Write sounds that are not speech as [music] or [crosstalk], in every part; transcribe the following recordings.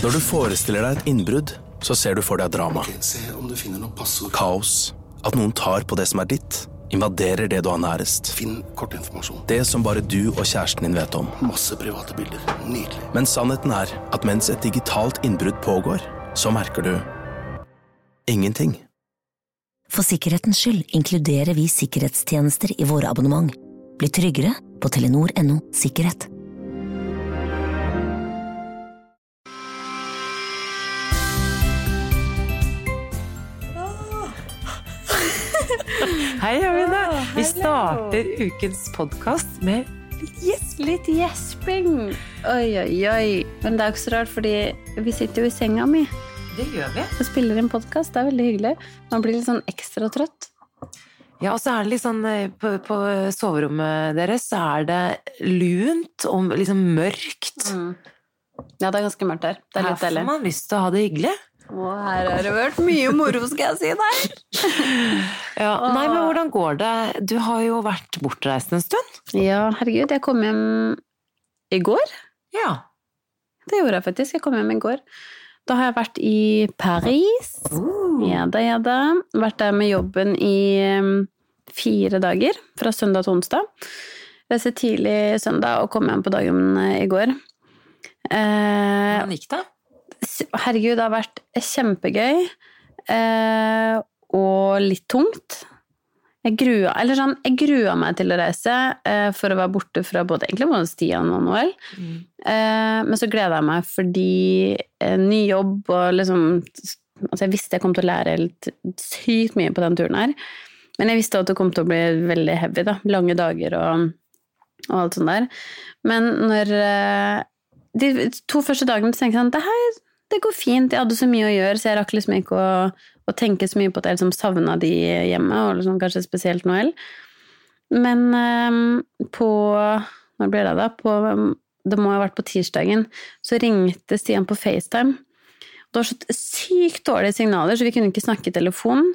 Når du forestiller deg et innbrudd, så ser du for deg drama. Se om du finner noe passord. Kaos. At noen tar på det som er ditt. Invaderer det du har nærest. Finn kortinformasjon. Det som bare du og kjæresten din vet om. Masse private bilder. Nydelig. Men sannheten er at mens et digitalt innbrudd pågår, så merker du ingenting. For sikkerhetens skyld inkluderer vi sikkerhetstjenester i våre abonnement. Bli tryggere på telenor.no sikkerhet. Hei, Amine. Vi starter ukens podkast med Litt gjesping. Oi, oi, oi. Men det er jo ikke så rart, fordi vi sitter jo i senga mi Det gjør vi. og spiller inn podkast. Det er veldig hyggelig. Man blir litt sånn ekstra trøtt. Ja, og så er det litt sånn eh, på, på soverommet deres så er det lunt og liksom mørkt. Ja, det er ganske mørkt her. Det er Her får man lyst til å ha det hyggelig. Og her har det vært mye moro, skal jeg si deg. Ja, nei, men hvordan går det? Du har jo vært bortreist en stund. Ja, herregud. Jeg kom hjem i går. Ja. Det gjorde jeg faktisk. Jeg kom hjem i går. Da har jeg vært i Paris. Ja da, ja da. Vært der med jobben i fire dager, fra søndag til onsdag. Reiste tidlig søndag og kom hjem på dagen eh, i går. Eh, Hvordan gikk det? Herregud, det har vært kjempegøy. Eh, og litt tungt. Jeg grua, eller sånn, jeg grua meg til å reise eh, for å være borte fra både, egentlig både Stian og Noel. Eh, men så gleda jeg meg fordi eh, ny jobb og liksom Altså, jeg visste jeg kom til å lære helt sykt mye på den turen her. Men jeg visste at det kom til å bli veldig heavy, da. Lange dager og, og alt sånt der. Men når eh, De to første dagene så tenkte jeg sånn Det her det går fint. Jeg hadde så mye å gjøre, så jeg rakk liksom ikke å, å tenke så mye på at jeg liksom savna de hjemme, og liksom kanskje spesielt Noel. Men um, på Når ble det da? På, det må ha vært på tirsdagen. Så ringte Stian på FaceTime. Det var så sykt dårlige signaler, så vi kunne ikke snakke i telefon.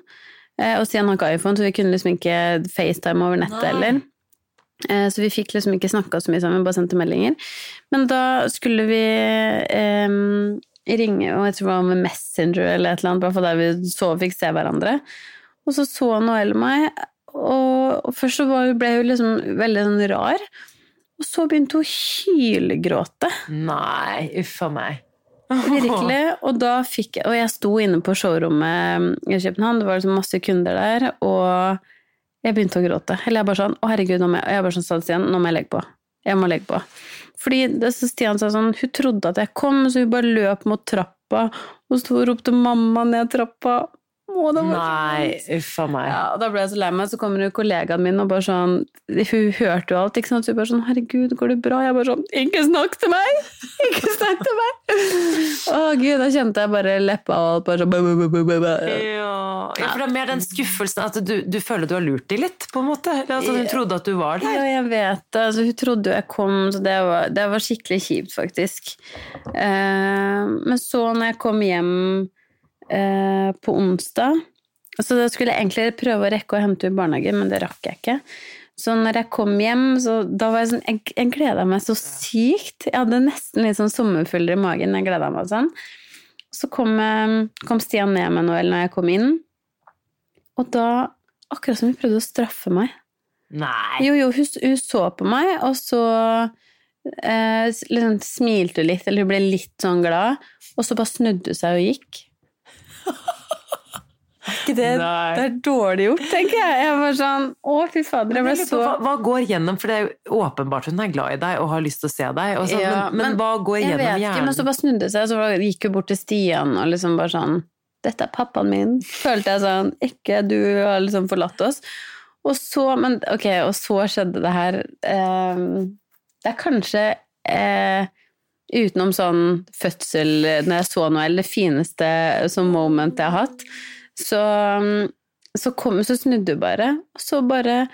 Eh, og Stian har ikke iPhone, så vi kunne liksom ikke FaceTime over nettet heller. Eh, Så vi fikk liksom ikke snakka så mye sammen, bare sendte meldinger. Men da skulle vi eh, ringe, og jeg tror det var med Messenger eller et eller annet, bare for der vi så og fikk se hverandre. Og så så Noel meg, og, først så ble hun liksom veldig sånn rar. Og så begynte hun å hylgråte. Nei, uff a meg. Virkelig. Og da fikk jeg Og jeg sto inne på showrommet i København, det var liksom masse kunder der, og jeg begynte å gråte. Eller jeg bare sånn Å, herregud, nå må jeg, og jeg bare sånn sa igjen, nå må jeg legge på. Jeg må legge på. Fordi det, så Stian sa sånn Hun trodde at jeg kom, så hun bare løp mot trappa og og ropte 'mamma' ned trappa. Å, det var Nei, vondt. uff a meg. Ja, og da ble jeg så lei meg, så kommer jo kollegaen min og bare sånn Hun hørte jo alt, ikke sant, så hun bare sånn 'Herregud, går det bra?' Jeg bare sånn 'Ikke snakk til meg! Ikke snakk til meg!' Å gud, da kjente jeg bare leppa og alt bare sånn. Ja, ja, for det er mer den skuffelsen at du, du føler du har lurt dem litt, på en måte. Altså, hun trodde at du var der. Ja, jeg vet det. Altså, hun trodde jo jeg kom, så det var, det var skikkelig kjipt, faktisk. Eh, men så, når jeg kom hjem eh, på onsdag Så da skulle jeg egentlig prøve å rekke å hente henne i barnehagen, men det rakk jeg ikke. Så når jeg kom hjem, så da var jeg sånn Jeg, jeg gleda meg så sykt. Jeg hadde nesten litt sånn sommerfugler i magen. Jeg gleda meg sånn. Så kom, eh, kom Stian ned med Noel når jeg kom inn, og da Akkurat som hun prøvde å straffe meg. Nei. Jo, jo, hun, hun så på meg, og så eh, liksom smilte hun litt, eller hun ble litt sånn glad, og så bare snudde hun seg og gikk. Ikke det, det er dårlig gjort, tenker jeg. Jeg var sånn Å, fy fader, jeg ble så hva, hva går gjennom, for det er jo åpenbart hun er glad i deg og har lyst til å se deg, og sånn, Ja, men, men, hva går Jeg gjennom vet ikke, men så bare snudde seg, og så gikk hun bort til Stian og liksom bare sånn Dette er pappaen min. Følte jeg sånn Ikke du har liksom forlatt oss. Og så, men ok, og så skjedde det her eh, Det er kanskje eh, utenom sånn fødsel, når jeg så noe, eller det fineste sånn moment jeg har hatt. Så, så, kom, så snudde hun bare, og så bare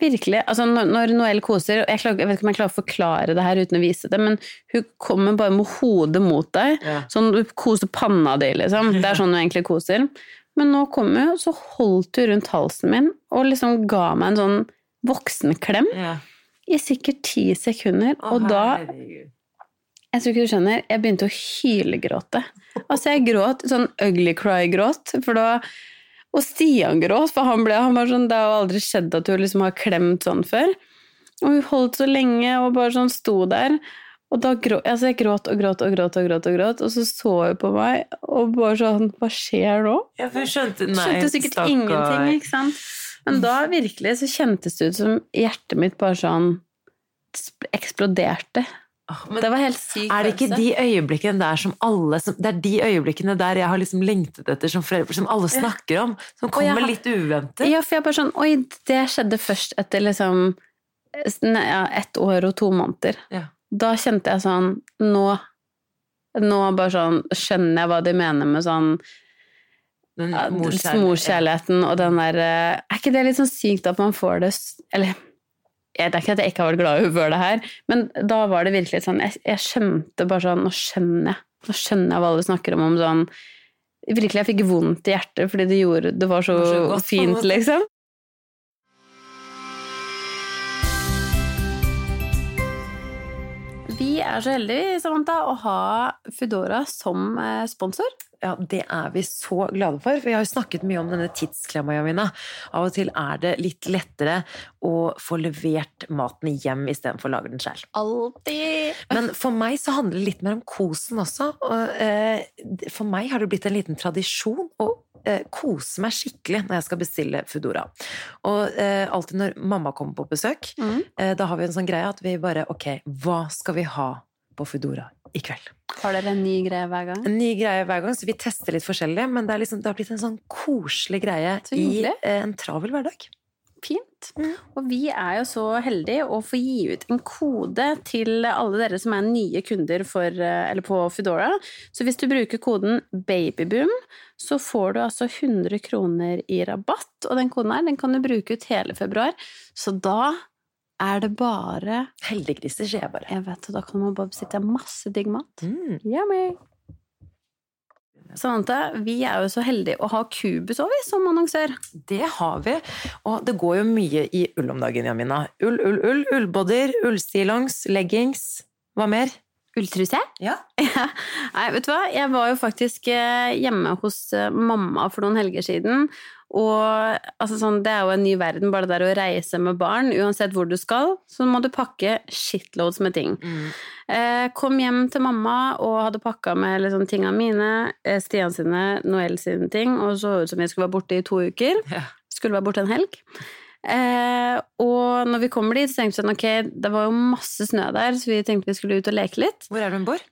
Virkelig. Altså når, når Noel koser jeg, klarer, jeg vet ikke om jeg klarer å forklare det her uten å vise det, men hun kommer bare med hodet mot deg. Ja. Sånn du koser panna di, liksom. Det er sånn hun egentlig koser. Men nå kom hun, og så holdt hun rundt halsen min og liksom ga meg en sånn voksenklem Ja. i sikkert ti sekunder. Å, og da herregud. Jeg tror ikke du skjønner, jeg begynte å hylgråte. Altså, jeg gråt sånn ugly cry-gråt, for da Og Stian gråt, for han ble han var sånn Det har aldri skjedd at hun liksom har klemt sånn før. Og hun holdt så lenge og bare sånn sto der. Og da gråt altså jeg gråt og gråt og gråt og gråt, og gråt, og så så hun på meg og bare sånn Hva skjer nå? Ja, for jeg skjønte, nei, Skjønte sikkert stakkar. ingenting, ikke sant? Men da virkelig så kjentes det ut som hjertet mitt bare sånn eksploderte. Men Det var helt sykt. er det ikke de øyeblikkene der som alle som, Det er de øyeblikkene der jeg har liksom lengtet etter som foreldre, som alle snakker om, som kommer har- litt uventet. Ja, for jeg bare sånn Oi, det skjedde først etter liksom ja, ett år og to måneder. Ja. Da kjente jeg sånn Nå Nå bare sånn skjønner jeg hva de mener med sånn Den morskjærligheten. morskjærligheten og den der eh, Er ikke det litt sånn sykt at man får det Eller jeg- det er ikke at jeg ikke har vært glad i henne før det her, men da var det virkelig sånn Jeg, jeg skjønte bare sånn Nå skjønner jeg. Nå skjønner jeg hva alle snakker om om sånn Virkelig, jeg fikk vondt i hjertet fordi det gjorde Det var så, Det var så godt fint, liksom. Vi er så heldige, Samantha, å ha Foodora som eh, sponsor. Ja, det er vi så glade for. For vi har jo snakket mye om denne tidsklemma, Jamina. Av og til er det litt lettere å få levert maten hjem istedenfor å lage den selv. Alltid! Men for meg så handler det litt mer om kosen også. Eh, for meg har det blitt en liten tradisjon å eh, kose meg skikkelig når jeg skal bestille Foodora. Og eh, alltid når mamma kommer på besøk, Mm. da har vi en sånn greie at vi bare Ok, hva skal vi ha på Foodora i kveld? Har dere en ny greie hver gang? En ny greie hver gang, så vi tester litt forskjellig, men det, er liksom, det har blitt en sånn koselig greie i eh, en travel hverdag. Fint. Og vi er jo så heldige å få gi ut en kode til alle dere som er nye kunder for, eh, eller på Foodora. Så hvis du bruker koden BABYBOOM, så får du altså 100 kroner i rabatt. Og den koden her, den kan du bruke ut hele februar. Så da er det bare Heldiggriser, sier jeg bare. Jeg vet, og da kan man bare besitte masse digg mat. Mm. Yummy! Samantha, vi er jo så heldige å ha Cubus òg, vi, som annonsør. Det har vi, og det går jo mye i ull om dagen, Jamina. Ull, ull, ull, ullbodyer, ullstillongs, leggings. Hva mer? Ulltruse? [laughs] Ja. Nei, vet du hva? Jeg var jo faktisk eh, hjemme hos eh, mamma for noen helger siden. Og altså, sånn, det er jo en ny verden, bare det der å reise med barn. Uansett hvor du skal, så må du pakke shitloads med ting. Eh, kom hjem til mamma og hadde pakka med liksom, tinga mine, eh, Stian sine, Noel sine ting, og så ut som vi skulle være borte i to uker. Ja. Skulle være borte en helg. Eh, og når vi kommer dit, så tenkte vi sånn, ok, det var jo masse snø der, så vi tenkte vi skulle ut og leke litt. Hvor er det hun bor?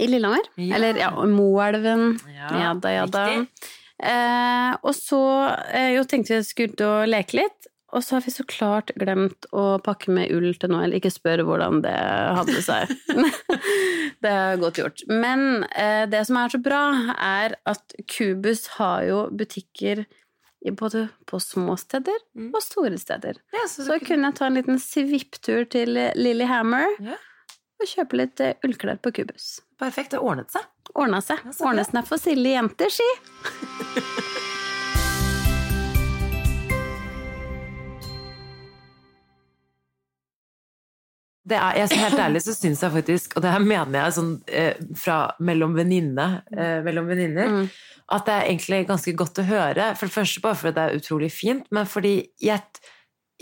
I Lillehammer. Ja. Eller ja, Moelven. Ja, Ja da, ja da. riktig. Eh, og så eh, jo tenkte vi skulle ut og leke litt, og så har vi så klart glemt å pakke med ull til Noel. Ikke spør hvordan det hadde seg. [laughs] det er godt gjort. Men eh, det som er så bra, er at Cubus har jo butikker både på små steder Mm. og store steder. Ja, så, Så kunne jeg ta en liten svipptur til Lillehammer Ja. og kjøpe litt eh, ullklær på Kubus. Perfekt, det ordnet seg. Ordna seg. Ja, Ordnesen er for silde jenter, si. [laughs] er, jeg, helt ærlig så syns jeg faktisk, og det her mener jeg sånn eh, fra mellom eh, venninner, Mm. at det er egentlig ganske godt å høre. For det første bare fordi det er utrolig fint, men fordi jeg,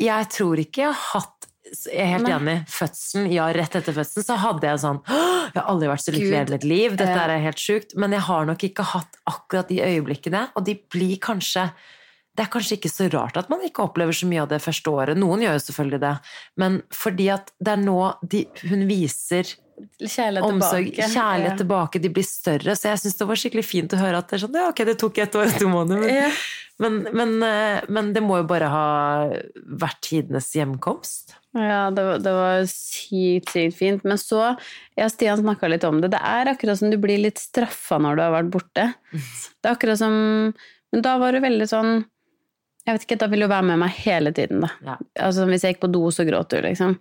jeg tror ikke jeg har hatt jeg er helt Nei. enig. Fødselen, ja, rett etter fødselen så hadde jeg sånn Jeg har aldri vært så lykkelig i et hele mitt liv. Dette er helt sjukt. Men jeg har nok ikke hatt akkurat de øyeblikkene, og de blir kanskje det er kanskje ikke så rart at man ikke opplever så mye av det første året. Noen gjør jo selvfølgelig det, men fordi at det er nå de, hun viser Kjærlighet omsorg, tilbake. kjærlighet Ja. tilbake, de blir større. Så jeg syns det var skikkelig fint å høre at det er sånn Ja, ok, det tok ett år og to måneder, men, Ja. men, men, eh, men det må jo bare ha vært tidenes hjemkomst. Ja, det var, det var sykt, sykt fint. Men så, og Stian snakka litt om det, det er akkurat som du blir litt straffa når du har vært borte. [laughs] Det er akkurat som Men da var det veldig sånn Jeg vet ikke, da ville du være med meg hele tiden, da. Ja. Altså, hvis jeg gikk på do, så gråt du, liksom.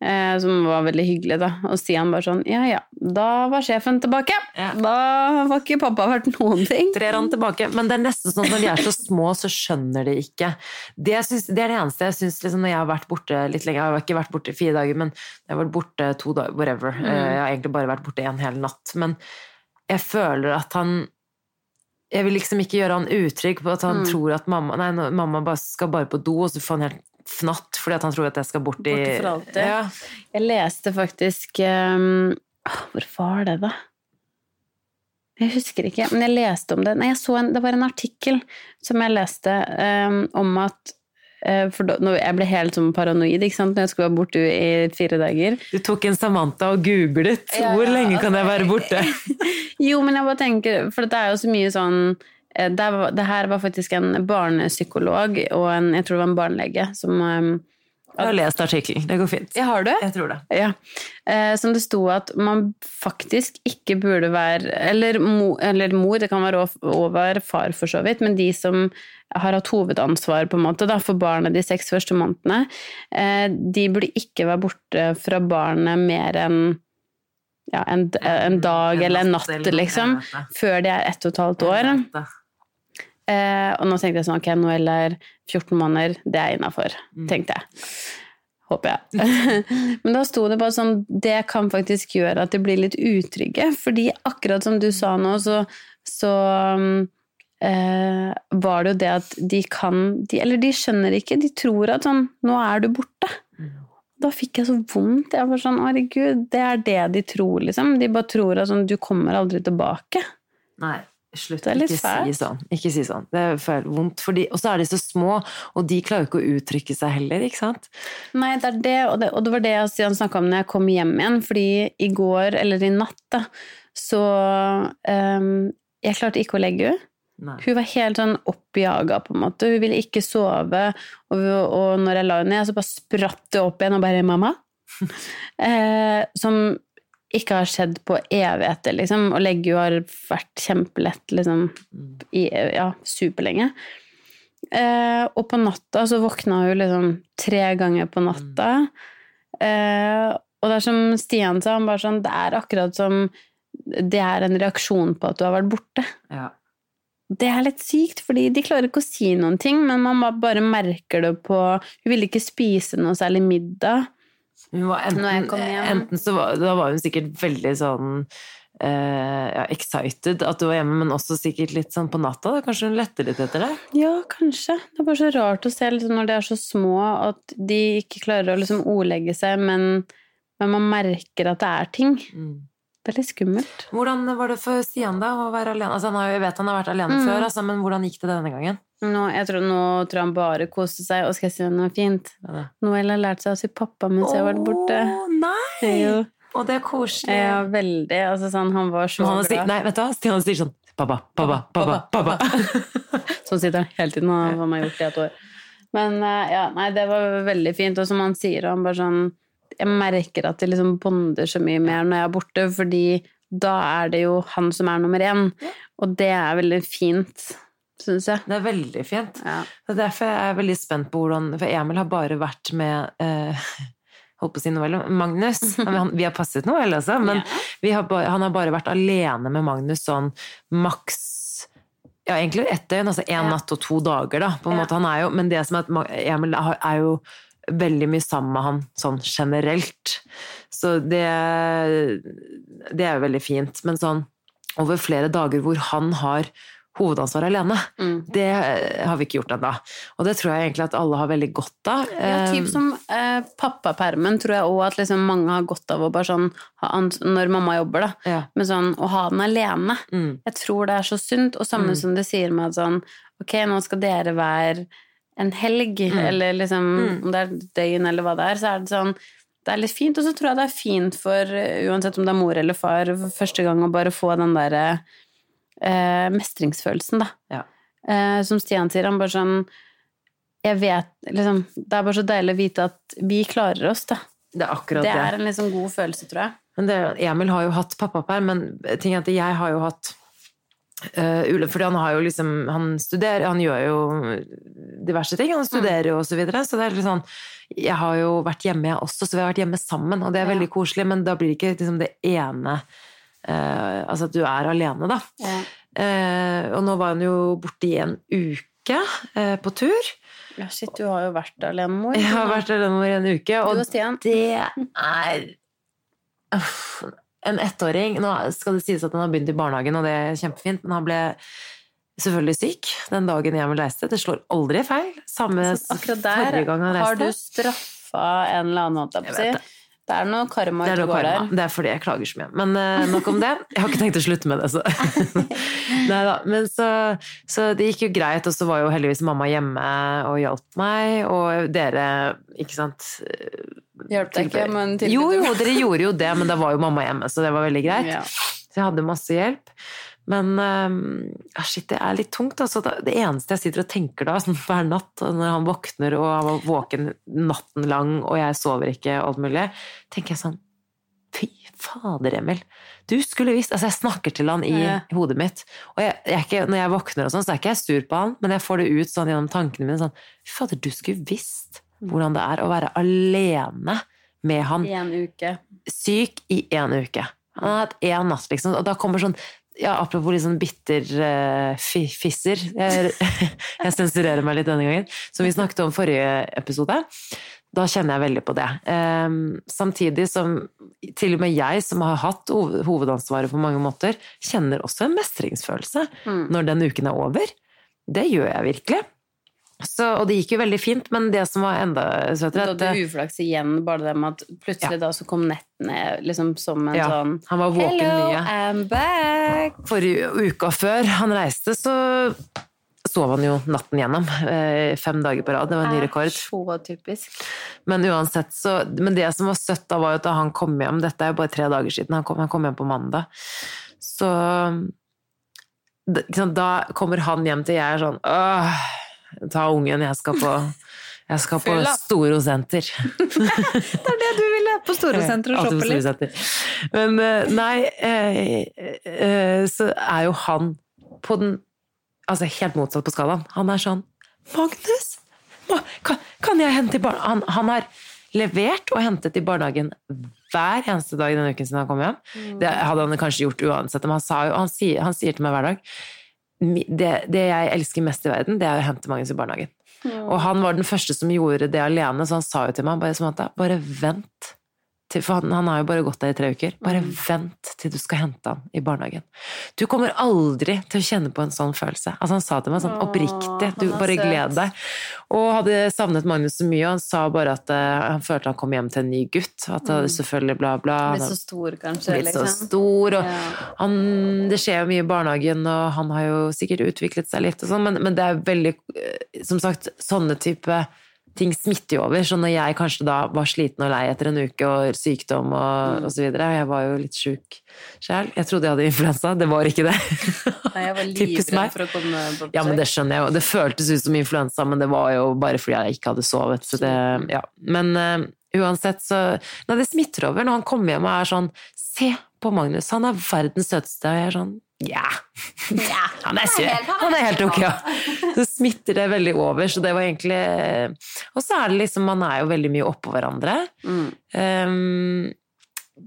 eh, som var veldig hyggelig, da. Og Stian bare sånn Ja ja, da var sjefen tilbake. Ja. Da var ikke pappa verdt noen ting. Trer han tilbake. Men det er nesten sånn når de er så små, så skjønner de ikke. Det, synes, det er det eneste jeg syns liksom, når jeg har vært borte litt lenge. Jeg har ikke vært borte fire dager, men jeg har vært borte to dager, whatever. Mm. Eh, Jeg har egentlig bare vært borte en hel natt. Men jeg føler at han Jeg vil liksom ikke gjøre han utrygg på at han Mm. tror at mamma Nei, mamma bare skal bare på do, og så får han helt fnatt fordi at han tror at jeg skal bort i. Ja. Jeg leste faktisk um, Hvor var det, da? Jeg husker ikke, men jeg leste om det. Nei, en, det var en artikkel som jeg leste um, om at for da, jeg ble helt sånn paranoid ikke sant? når jeg skulle være borte i fire dager. Du tok en Samantha og googlet. Ja, Hvor lenge lenge kan altså, jeg være borte? [laughs] Jo, men jeg bare tenker, for det er jo så mye sånn eh, det, det her var faktisk en barnepsykolog og en, jeg tror det var en barnelege som um, Jeg har lest artikkelen. Det går fint. Jeg har du? Jeg tror det. Ja. Eh, som det sto at man faktisk ikke burde være eller, mo, eller mor, det kan være over far for så vidt, men de som har hatt hovedansvar på en måte da, for barnet de seks første månedene, eh, de burde ikke være borte fra barnet mer enn ja, en, en dag eller en natt, liksom, før de er ett og et halvt år. Eh, og nå tenkte jeg sånn, ok, Noel er 14 måneder, det er innafor, Mm. tenkte jeg. Håper jeg. [laughs] Men da sto det bare sånn, det kan faktisk gjøre at de blir litt utrygge, fordi akkurat som du sa nå, så, så eh, var det jo det at de kan, de, eller de skjønner ikke, de tror at sånn, nå er du borte. Mm. Da fikk jeg så vondt. Jeg var sånn, herregud, det er det de tror, liksom. De bare tror at sånn, du kommer aldri tilbake. Nei, slutt. Ikke si sånn. Ikke si sånn. Det er vondt. Fordi, og så er de så små, og de klarer jo ikke å uttrykke seg heller, ikke sant? Nei, det er det, og det, og det var det jeg Stian snakka om når jeg kom hjem igjen, fordi i går, eller i natt, da, så um, Jeg klarte ikke å legge henne. Hun var helt sånn oppjaga, på en måte. Hun ville ikke sove, og, og når jeg la henne ned, så bare spratt det opp igjen og bare 'mamma'. [laughs] eh, som ikke har skjedd på evigheter, liksom. Og legge jo har vært kjempelett, liksom, i ja, superlenge. Eh, og på natta så våkna hun liksom tre ganger på natta. Eh, og det er som Stian sa, han bare sånn Det er akkurat som det er en reaksjon på at du har vært borte. Ja. Det er litt sykt, fordi de klarer ikke å si noen ting, men man bare merker det på Hun ville ikke spise noe særlig middag. Hun var Når jeg enten, kom hjem. enten så var, da var hun sikkert veldig sånn eh, ja, excited at du var hjemme, men også sikkert litt sånn på natta. Da. Kanskje hun lette litt etter det? Ja, kanskje. Det er bare så rart å se liksom, når de er så små, at de ikke klarer å liksom, ordlegge seg, men, men man merker at det er ting. Mm. Er skummelt. Hvordan var det for Stian da å være alene? Altså, jeg vet han har vært alene Mm. før, altså, men hvordan gikk det denne gangen? Nå, tror, nå tror han bare koste seg, og skal jeg si noe fint? Ja. Noel har lært seg å si pappa mens jeg har vært borte. Nei! Jo. Og det er koselig. Ja, veldig. Altså, sånn, han var så han bra. Si, nei, vet du hva? Stian sier sånn Pappa, pappa, pappa, pappa. [laughs] Sånn sitter han hele tiden, han har gjort det i et år. Men eh, ja, nei, det var veldig fint. Og som han sier, han bare sånn Jeg merker at det liksom bonder så mye mer når jeg er borte, fordi da er det jo han som er nummer én. Og det er veldig fint, syns jeg. Det er veldig fint. Ja. Det er derfor jeg er veldig spent på hvordan For Emil har bare vært med eh, [laughs] Holdt på å si Noel Magnus. [laughs] Vi har passet Noel altså. men vi har han har bare vært alene med Magnus sånn maks ja, egentlig ett døgn, altså én Ja. natt og to dager, da. På en Ja. måte. Han er jo, men det som er at Emil er jo veldig mye sammen med han sånn generelt. Så det, det er jo veldig fint. Men sånn over flere dager hvor han har hovedansvar alene, Mm. det har vi ikke gjort ennå. Og det tror jeg egentlig at alle har veldig godt av. Ja, typ som eh, pappapermen tror jeg òg at liksom mange har godt av å bare sånn Når mamma jobber, da. Ja. Men sånn å ha den alene. Mm. Jeg tror det er så sunt. Og samme Mm. som det sier med at sånn Ok, nå skal dere være en helg, Mm. eller liksom Mm. om det er døgn eller hva det er, så er det sånn det er litt fint, og så tror jeg det er fint for eh, uansett om det er mor eller far, for første gang å bare få den derre eh, mestringsfølelsen, da. Ja. Eh, som Stian sier, han bare sånn Jeg vet liksom Det er bare så deilig å vite at vi klarer oss, da. Det er akkurat Det det. er en liksom god følelse, tror jeg. Men det, Emil har jo hatt pappaperm, men ting er at jeg har jo hatt Uh, fordi han har jo liksom Han studerer, han gjør jo diverse ting. Han studerer jo og så videre. Så det er litt sånn Jeg har jo vært hjemme, jeg også, så vi har vært hjemme sammen, og det er Ja. veldig koselig, men da blir det ikke liksom det ene uh, Altså at du er alene, da. Ja. Uh, og nå var han jo borte i en uke uh, på tur. Ja, shit, du har jo vært alenemor. Jeg har vært alene i en uke, og og det er Uff, En ettåring Nå skal det sies at han har begynt i barnehagen, og det er kjempefint, men han ble selvfølgelig syk den dagen jeg reiste. Det slår aldri feil. Samme forrige gang han har du reiste. straffa en eller annen, holdt jeg på å si. Det er noe karma Det er, noe karma. der. det er fordi jeg klager så mye. Men uh, nok om det. Jeg har ikke tenkt å slutte med det, så [laughs] Neida. Men så, så det gikk jo greit, og så var jo heldigvis mamma hjemme og hjalp meg, og dere, ikke sant Hjalp deg ikke, men tilbød Jo, jo, dere gjorde jo det, men da var jo mamma hjemme, så det var veldig greit. Ja. Så jeg hadde masse hjelp. Men ah, shit, det er litt tungt. Altså. Det eneste jeg sitter og tenker da, [laughs] sånn hver natt, når han våkner og han var våken natten lang, og jeg sover ikke og alt mulig, tenker jeg sånn Fy fader, Emil. Du skulle visst Altså, jeg snakker til han i Ja. hodet mitt. Og jeg, jeg ikke, når jeg våkner og sånn, så er ikke jeg sur på han, men jeg får det ut sånn gjennom tankene mine sånn Fy fader, du skulle visst hvordan det er å være alene med han I en uke. syk i én uke. Han har hatt én natt, liksom. Og da kommer sånn ja, Apropos litt sånn bitter uh, fisser. Jeg, [laughs] jeg sensurerer meg litt denne gangen. Som vi snakket om forrige episode. Da kjenner jeg veldig på det. Um, samtidig som til og med jeg, som har hatt hovedansvaret på mange måter, kjenner også en mestringsfølelse Mm. når den uken er over. Det gjør jeg virkelig. Så, og det gikk jo veldig fint, men det som var enda søtere Du hadde du uflaks igjen, bare det med at plutselig da så kom nettene liksom som en ja, sånn Han var våken Hello, mye. I'm back! Forrige uka før han reiste, så sov han jo natten gjennom. eh, Fem dager på rad. Det var en ny rekord. Så typisk. Men uansett, så Men det som var søtt da, var jo da han kom hjem Dette er jo bare tre dager siden. Han kom, han kom hjem på mandag. Så Da kommer han hjem til jeg er sånn Åh, ta ungen, jeg skal på jeg skal på Storosenter. [laughs] Det er det du ville på Storosenter og shoppe litt. Men eh, nei, eh, eh, så er jo han på den Altså helt motsatt på skalaen. Han er sånn Magnus! Kan, kan jeg hente i barnehagen? Han, han har levert og hentet i barnehagen hver eneste dag denne uken siden han kom hjem. Det hadde han kanskje gjort uansett, men han, sa jo, han, sier, han sier til meg hver dag "Mi- det, det jeg elsker mest i verden, det er å hente Magnus i barnehagen. Og han var den første som gjorde det alene, så han sa jo til meg bare, bare vent. Til, for han, han har jo bare gått der i tre uker. Bare vent til du skal hente han i barnehagen. Du kommer aldri til å kjenne på en sånn følelse. Altså Han sa til meg sånn oppriktig, du bare gled deg. Og hadde savnet Magnus så mye, og han sa bare at uh, han følte han kom hjem til en ny gutt. At det selvfølgelig bla, bla. Blitt Han så stor, kanskje. blitt så liksom. stor, og Ja. han, det skjer jo mye i barnehagen, og han har jo sikkert utviklet seg litt og sånn, men, men det er veldig eh, Som sagt, sånne type ting smitter jo over. Så når jeg kanskje da var sliten og lei etter en uke og sykdom og, og så videre, og jeg var jo litt sjuk sjæl, Jeg trodde jeg hadde influensa, det var ikke det. [laughs] Nei, jeg var [laughs] livredd for å komme på. Ja, men det skjønner jeg jo. Det føltes ut som influensa, men det var jo bare fordi jeg ikke hadde sovet. Så det, ja. Men uh, uansett så Nei, det smitter over når han kommer hjem og er sånn Se på Magnus, han er verdens søteste. Og jeg er sånn Ja! [laughs] Han er søt. Han er helt ok, ja. [laughs] Så smitter det veldig over, så det var egentlig Og så er det liksom Man er jo veldig mye oppå hverandre. Mm. Um,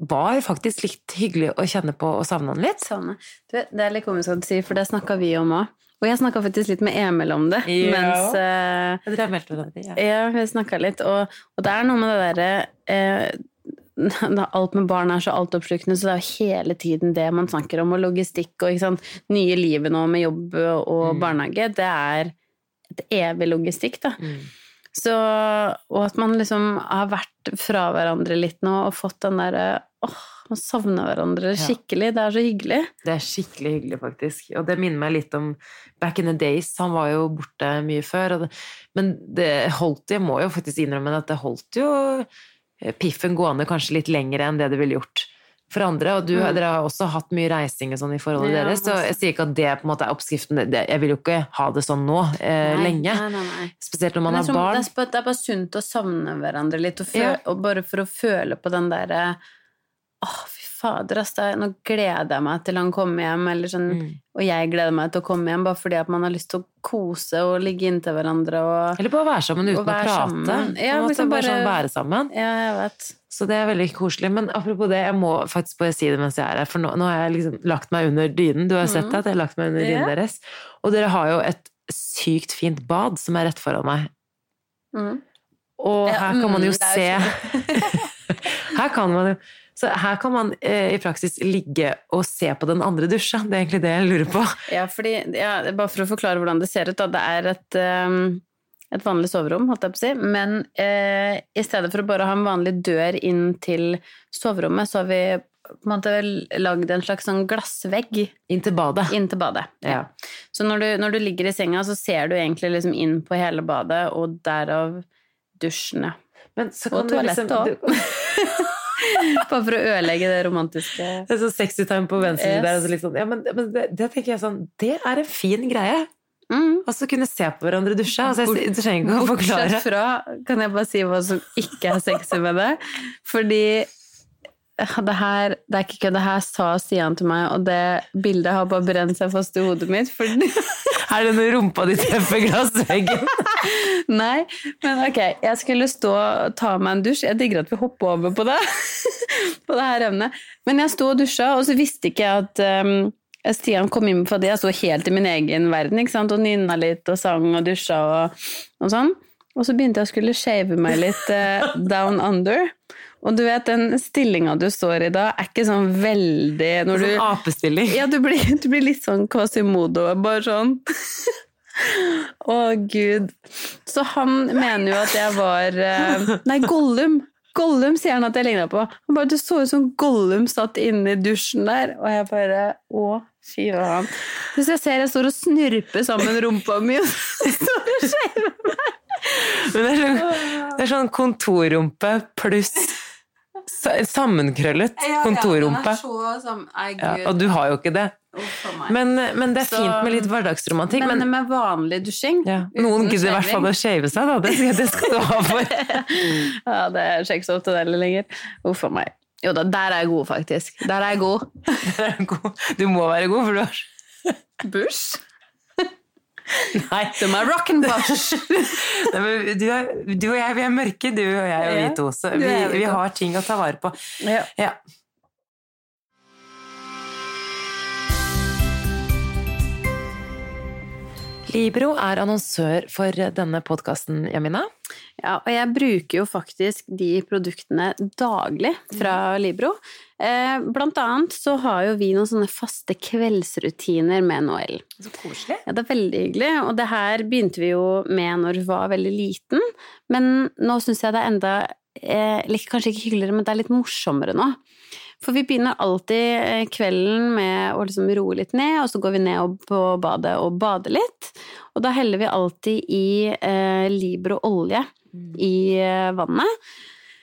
var faktisk litt hyggelig å kjenne på og savne han litt. Savne. Du det er litt komisk å si, for det snakka vi om òg. Og jeg snakka faktisk litt med Emil om det. Ja. Mens uh, Dere har meldt hverandre, ja. Ja, vi snakka litt. Og, og det er noe med det derre da [laughs] Alt med barn er så altoppslukende, så det er jo hele tiden det man snakker om. Og logistikk og sant? nye livet nå med jobb og Mm. barnehage, det er et evig logistikk, da. Mm. Så, og at man liksom har vært fra hverandre litt nå og fått den derre åh, man savner hverandre Ja. skikkelig. Det er så hyggelig. Det er skikkelig hyggelig, faktisk. Og det minner meg litt om back in the days. Han var jo borte mye før. Det, men det holdt Jeg må jo faktisk innrømme at det holdt jo piffen gående kanskje litt lenger enn det det ville gjort for andre. Og du, Mm. dere har også hatt mye reising og sånn i forholdet Ja, deres, så jeg sier ikke at det på en måte er oppskriften. Det, jeg vil jo ikke ha det sånn nå, eh, Nei, lenge. Nei, nei. Spesielt når man har barn. Det er, bare, det er bare sunt å savne hverandre litt, og, føle, Ja. og bare for å føle på den derre Å, fy fader, er- Nå gleder jeg meg til han kommer hjem, eller sånn, Mm. og jeg gleder meg til å komme hjem, bare fordi at man har lyst til å kose og ligge inntil hverandre og Eller bare være sammen uten Å prate. sammen. Ja, måte, liksom bare bare- sånn være sammen. Ja, jeg vet. Så det er veldig koselig. Men apropos det, jeg må faktisk bare si det mens jeg er her, for nå, nå har jeg liksom lagt meg under dynen. Du har jo sett det, at jeg har lagt meg under dynen yeah. Deres. Og dere har jo et sykt fint bad som er rett foran meg. Mm. Og her kan man jo mm, se [laughs] [laughs] Her kan man jo så her kan man eh, i praksis ligge og se på den andre dusja. Det er egentlig det jeg lurer på. [laughs] Ja, fordi, ja, bare for å forklare hvordan det ser ut, da. Det er et, um, et vanlig soverom, holdt jeg på å si. Men eh, i stedet for å bare ha en vanlig dør inn til soverommet, så har vi på en måte lagd en slags sånn glassvegg Inn til badet. inn til badet. Ja. Så når du, når du ligger i senga, så ser du egentlig liksom inn på hele badet, og derav dusjene. Men så Og liksom toalettet du, [laughs] [laughs] Bare for å ødelegge det romantiske Det er sånn sexy time på venstre Yes. der. Liksom, ja, men, men det, det tenker jeg sånn Det er en fin greie. mm. Altså kunne se på hverandre dusje. Altså, jeg, trenger ikke å forklare. Bortsett fra, kan jeg bare si hva som ikke er sexy med det? Fordi eh, det her, det er ikke kødd, det her sa Stian til meg, og det bildet har bare brent seg fast i hodet mitt. Fordi, [laughs] Er det når rumpa di treffer glassveggen? [laughs] [laughs] nei, men ok, jeg skulle stå og ta meg en dusj. Jeg digger at vi hopper over på det, [laughs] på det her emnet. Men jeg sto og dusja, og så visste ikke jeg at um, Stian kom inn fordi jeg sto helt i min egen verden, ikke sant? og nynna litt og sang og dusja og, og sånn. Og så begynte jeg å skulle shave meg litt uh, [laughs] down under. Og du vet, den stillinga du står i da, er ikke sånn veldig når du Sånn apestilling. Ja, du blir, du blir litt sånn Quasimodo, bare sånn. Å, gud. Så han mener jo at jeg var eh, Nei, Gollum. Gollum sier han at jeg ligna på. Han bare, Du så ut som Gollum satt inne i dusjen der. Og jeg bare Å, fy faen. Hvis jeg ser jeg står og snurper sammen rumpa mi, og så står og skjever meg. Men det er sånn, det er sånn kontorrumpe pluss sammenkrøllet kontorrumpe. Ja, og du har jo ikke det. Men, men det er fint med litt hverdagsromantikk. Men, Men, med vanlig dusjing ja, noen gidder i hvert fall å shave seg, da. Det det skal du ha for. [laughs] Ja, det er ikke så ofte det lenger. Uff a meg. Jo da, der er jeg god, faktisk. Der er jeg god. [laughs] Er god. Du må være god, for du har Bush? Nei, De er. [laughs] Nei, du, du og jeg, vi er mørke, du og jeg og vi to. Så vi vi har ting å ta vare på. Ja. Ja. Libro er annonsør for denne podkasten, Jamina. Ja, og jeg bruker jo faktisk de produktene daglig fra Libro. Eh, blant annet så har jo vi noen sånne faste kveldsrutiner med Noel. Så koselig. Ja, det er veldig hyggelig, og det her begynte vi jo med når hun var veldig liten, men nå syns jeg det er enda eh, Kanskje ikke hyggeligere, men det er litt morsommere nå. For vi begynner alltid eh, kvelden med å liksom roe litt ned, og så går vi ned på badet og bader litt. Og da heller vi alltid i eh, Libro olje i eh, vannet.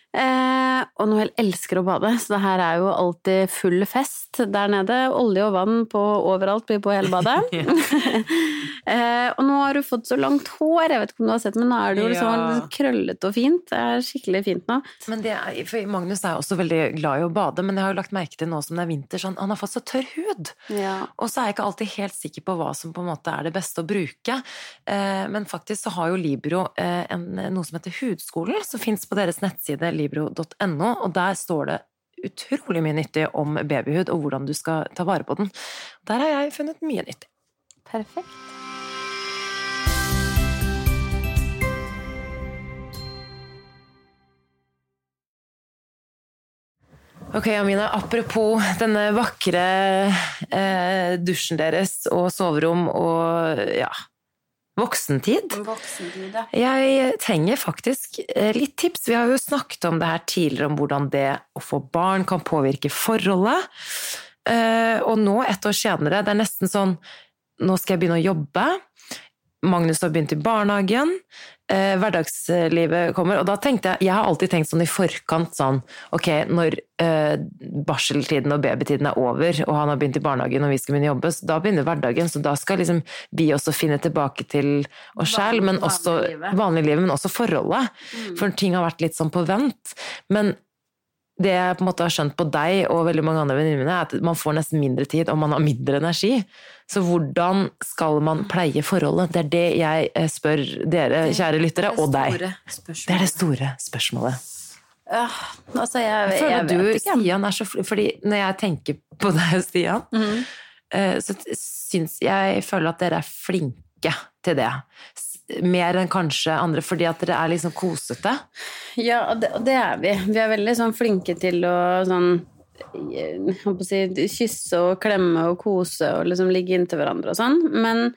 Eh, og Noel elsker å bade, så det her er jo alltid full fest der nede. Olje og vann på overalt på hele badet. [laughs] [laughs] eh, og nå har du fått så langt hår, jeg vet ikke om du har sett, men nå er det jo liksom Ja. krøllete og fint. Det er skikkelig fint nå. Men det er, for Magnus er også veldig glad i å bade, men jeg har jo lagt merke til nå som det er vinter, sånn, han har fått så tørr hud. Ja. Og så er jeg ikke alltid helt sikker på hva som på en måte er det beste å bruke. Eh, men faktisk så har jo Libro eh, en, noe som heter Hudskolen, som fins på deres nettside libro.no, og der står det utrolig mye nyttig om babyhud og hvordan du skal ta vare på den. Der har jeg funnet mye nyttig. Perfekt. Ok, Amina, apropos denne vakre eh, dusjen deres og soverom og ja, voksentid. Voksentid, ja. Jeg trenger faktisk eh, litt tips. Vi har jo snakket om det her tidligere, om hvordan det å få barn kan påvirke forholdet. Eh, Og nå, ett år senere, det er nesten sånn Nå skal jeg begynne å jobbe. Magnus har begynt i barnehagen. Eh, hverdagslivet kommer. Og da tenkte jeg Jeg har alltid tenkt sånn i forkant sånn Ok, når eh, barseltiden og babytiden er over, og han har begynt i barnehagen og vi skal begynne å jobbe, så da begynner hverdagen. Så da skal liksom vi også finne tilbake til oss selv, men også vanliglivet. vanliglivet, men også forholdet. For ting har vært litt sånn på vent. Men det jeg på en måte har skjønt på deg og veldig mange andre venninner mine, er at man får nesten mindre tid og man har mindre energi. Så hvordan skal man pleie forholdet? Det er det jeg eh, spør dere, kjære lyttere, og deg. Det er det store spørsmålet. Ja, altså, jeg, Jeg føler jeg du, ikke. Stian, er så Fordi når jeg tenker på deg Stian, mm så syns jeg føler at dere er flinke til det. Mer enn kanskje andre, fordi at dere er liksom kosete. Ja, det, det er vi. Vi er veldig sånn flinke til å sånn å si, kysse og klemme og kose og liksom ligge inntil hverandre og sånn. Men,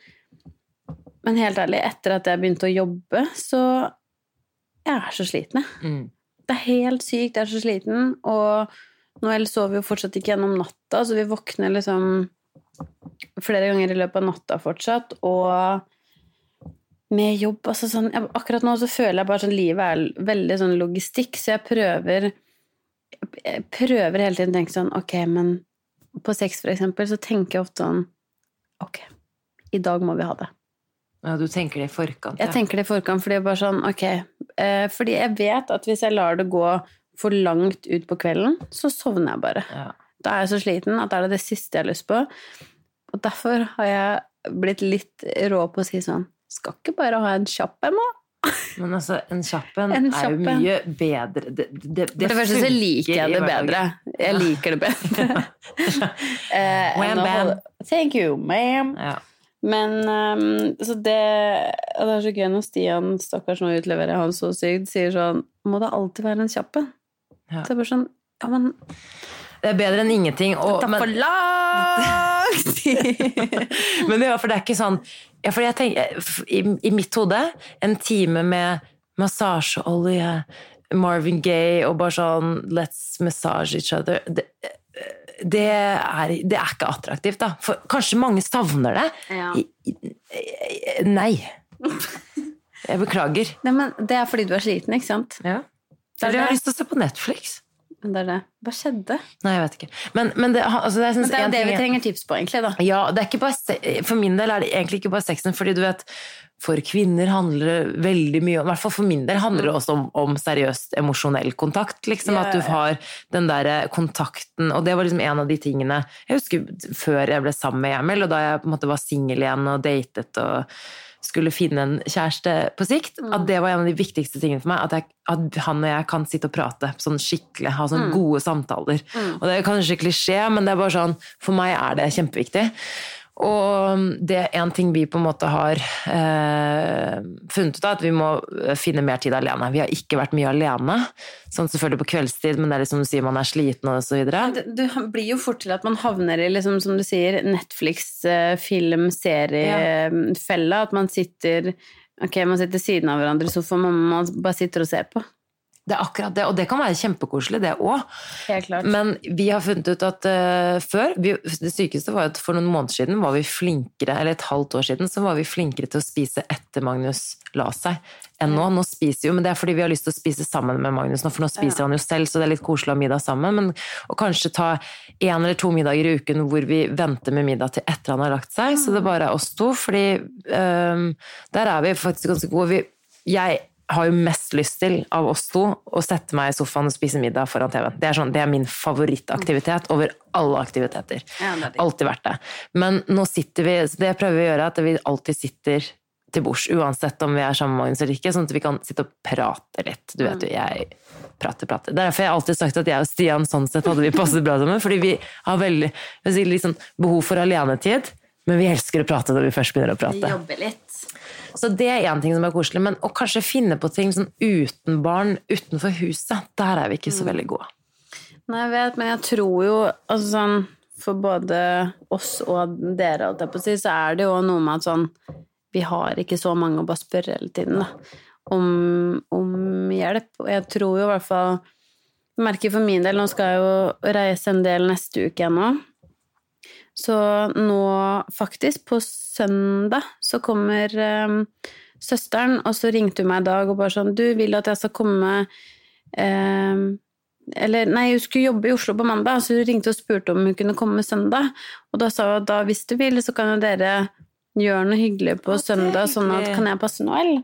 men helt ærlig, etter at jeg begynte å jobbe, så jeg er så sliten, jeg. Mm. Det er helt sykt, jeg er så sliten. Og Noel sover jo fortsatt ikke gjennom natta, så vi våkner liksom flere ganger i løpet av natta fortsatt. Og med jobb altså sånn, jeg, Akkurat nå så føler jeg bare sånn livet er veldig sånn logistikk, så jeg prøver jeg prøver hele tiden å tenke sånn Ok, men på sex, for eksempel, så tenker jeg ofte sånn Ok, i dag må vi ha det. Ja, du tenker det i forkant. Jeg tenker det i forkant, fordi jeg bare sånn, ok eh, Fordi jeg vet at hvis jeg lar det gå for langt ut på kvelden, så sovner jeg bare. Ja. Da er jeg så sliten at det er det siste jeg har lyst på. Og derfor har jeg blitt litt rå på å si sånn Skal ikke bare ha en kjapp en, da? Men altså, en kjapp en [laughs] er jo mye bedre Det, det, det, For det første så liker jeg det bedre. Jeg liker det bedre. [laughs] Eh, Wham, bam. Thank you, ma'am. Ja. Men um, så det Og det er så gøy når Stian, stakkars, nå utleverer han så sykt, sier sånn Må det alltid være en kjapp en? Ja. Så jeg bare sånn Ja, men Det er bedre enn ingenting. Og, det tar for langt! lang [laughs] tid! men det, for det er ikke sånn ja, for jeg tenker, i, I mitt hode, en time med massasjeolje, Marvin Gaye og bare sånn Let's massage each other. Det, det, er, det er ikke attraktivt, da. For kanskje mange savner det. Ja. Nei. Jeg beklager. [laughs] Nei, men det er fordi du er sliten, ikke sant? Ja. Er Eller jeg har lyst til å se på Netflix. Men det er det. Hva skjedde? Nei, jeg vet ikke. Men, men det, altså, jeg Men det er det vi er- trenger tips på, egentlig, da. Ja, bare For min del er det egentlig ikke bare sexen, fordi du vet For kvinner handler det veldig mye om I hvert fall for min del handler det også om, om seriøst emosjonell kontakt. Liksom, yeah. At du har den derre kontakten Og det var liksom en av de tingene Jeg husker før jeg ble sammen med Emil, og da jeg på en måte var singel igjen og datet og skulle finne en kjæreste på sikt, Mm. at det var en av de viktigste tingene for meg. At, jeg, at han og jeg kan sitte og prate sånn skikkelig, ha Mm. sånn gode samtaler. Og det er kanskje klisjé, men det er bare sånn, for meg er det kjempeviktig. Og det er en ting vi på en måte har eh, funnet ut av, at vi må finne mer tid alene. Vi har ikke vært mye alene, sånn selvfølgelig på kveldstid, men det er liksom du sier man er sliten og så videre. Det, det blir jo fort til at man havner i, liksom, som du sier, Netflix, eh, film, serie, fella. At man sitter okay, man sitter siden av hverandre i sofaen, men man bare sitter og ser på. Det er akkurat det, og det kan være kjempekoselig, det òg. Men vi har funnet ut at uh, før vi, Det sykeste var at for noen måneder siden var vi flinkere, eller et halvt år siden, så var vi flinkere til å spise etter Magnus la seg enn nå. Nå spiser jo, men det er fordi vi har lyst til å spise sammen med Magnus nå, for nå spiser han jo selv, så det er litt koselig å ha middag sammen. Men å kanskje ta én eller to middager i uken hvor vi venter med middag til etter han har lagt seg, så det bare er oss to, fordi um, der er vi faktisk ganske gode. Vi, jeg har jo mest lyst til av oss to å sette meg i sofaen og spise middag foran TV-en. Det er, sånn, det er min favorittaktivitet over alle aktiviteter. Ja, er alltid vært det. Men nå sitter vi, det prøver vi å gjøre, at vi alltid sitter til bords, uansett om vi er sammen med Magnus eller ikke, sånn at vi kan sitte og prate litt. Du vet jo, jeg prater, prater. Er derfor jeg har alltid sagt at jeg og Stian sånn sett hadde vi passet bra sammen, fordi vi har veldig si, sånn behov for alenetid, men vi elsker å prate når vi først begynner å prate. Jobbe litt. Så det er én ting som er koselig, men å kanskje finne på ting sånn uten barn, utenfor huset, der er vi ikke så veldig gode. Nei, jeg vet, men jeg tror jo altså sånn, For både oss og dere, holdt jeg på å si, så er det jo noe med at sånn Vi har ikke så mange å bare spørre hele tiden, da. Om, om hjelp. Og jeg tror jo i hvert fall merker for min del, nå skal jeg jo reise en del neste uke igjen nå. Så nå, faktisk, på søndag, så kommer eh, søsteren, og så ringte hun meg i dag og bare sånn Du, vil at jeg skal komme eh, Eller nei, hun skulle jobbe i Oslo på mandag, så hun ringte og spurte om hun kunne komme søndag. Og da sa hun at da, hvis du vil, så kan jo dere gjøre noe hyggelig på søndag, sånn at kan jeg passe Noel?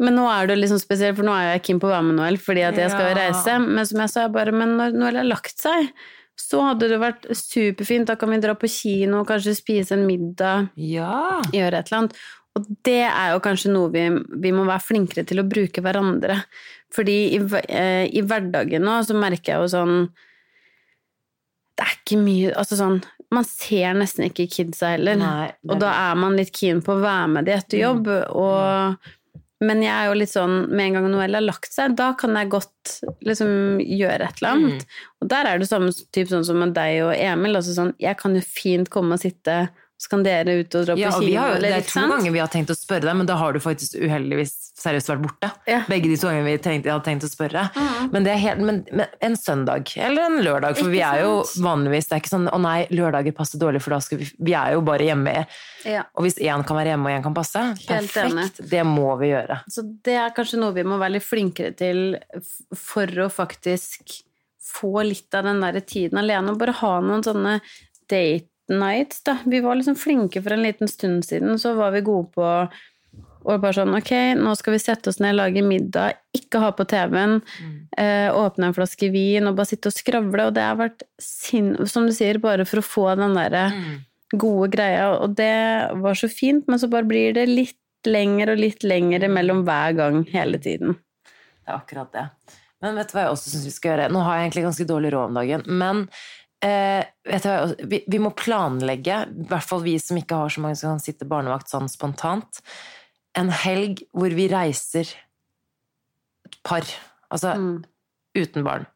Men nå er det jo liksom spesielt, for nå er jeg keen på å være med Noel fordi at jeg skal jo Ja. reise. Men som jeg sa, bare Men når Noel har lagt seg, så hadde det vært superfint. Da kan vi dra på kino, kanskje spise en middag, Ja. gjøre et eller annet. Og det er jo kanskje noe vi, vi må være flinkere til å bruke hverandre. Fordi i, eh, i hverdagen nå så merker jeg jo sånn Det er ikke mye Altså sånn Man ser nesten ikke kidsa heller. Nei, Og da er man litt keen på å være med de etter jobb. Og, men jeg er jo litt sånn Med en gang Noel har lagt seg, da kan jeg godt liksom gjøre et eller annet. Og der er det samme typ sånn som med deg og Emil. Altså sånn, jeg kan jo fint komme og sitte, så kan dere ut og dra på Ja, vi kino. har eller, det er to ganger vi har tenkt å spørre deg, men da har du faktisk uheldigvis seriøst vært borte. Ja. Begge de to gangene vi tenkte, hadde tenkt å spørre. Men, det er helt, men, men en søndag eller en lørdag, for Ikke vi er jo sant? vanligvis Det er ikke sånn 'å nei, lørdager passer dårlig', for da skal vi Vi er jo bare hjemme. Ja. Og hvis én kan være hjemme og én kan passe, Helt enig. perfekt. Det må vi gjøre. Så det er kanskje noe vi må være litt flinkere til for å faktisk få litt av den der tiden alene, og bare ha noen sånne date nights, da. Vi var liksom flinke for en liten stund siden, så var vi gode på og bare sånn, ok, nå skal vi sette oss ned, lage middag, ikke ha på TV-en, eh, åpne en flaske vin og bare sitte og skravle, og det har vært sinn... Som du sier, bare for å få den derre gode greia, og det var så fint, men så bare blir det litt lenger og litt lenger mellom hver gang hele tiden. Det er akkurat det. Men vet du hva jeg også syns vi skal gjøre? Nå har jeg egentlig ganske dårlig råd om dagen, men eh, vet du også- vi, vi må planlegge, i hvert fall vi som ikke har så mange som kan sitte barnevakt sånn spontant, en helg hvor vi reiser et par, altså Mm. uten barn.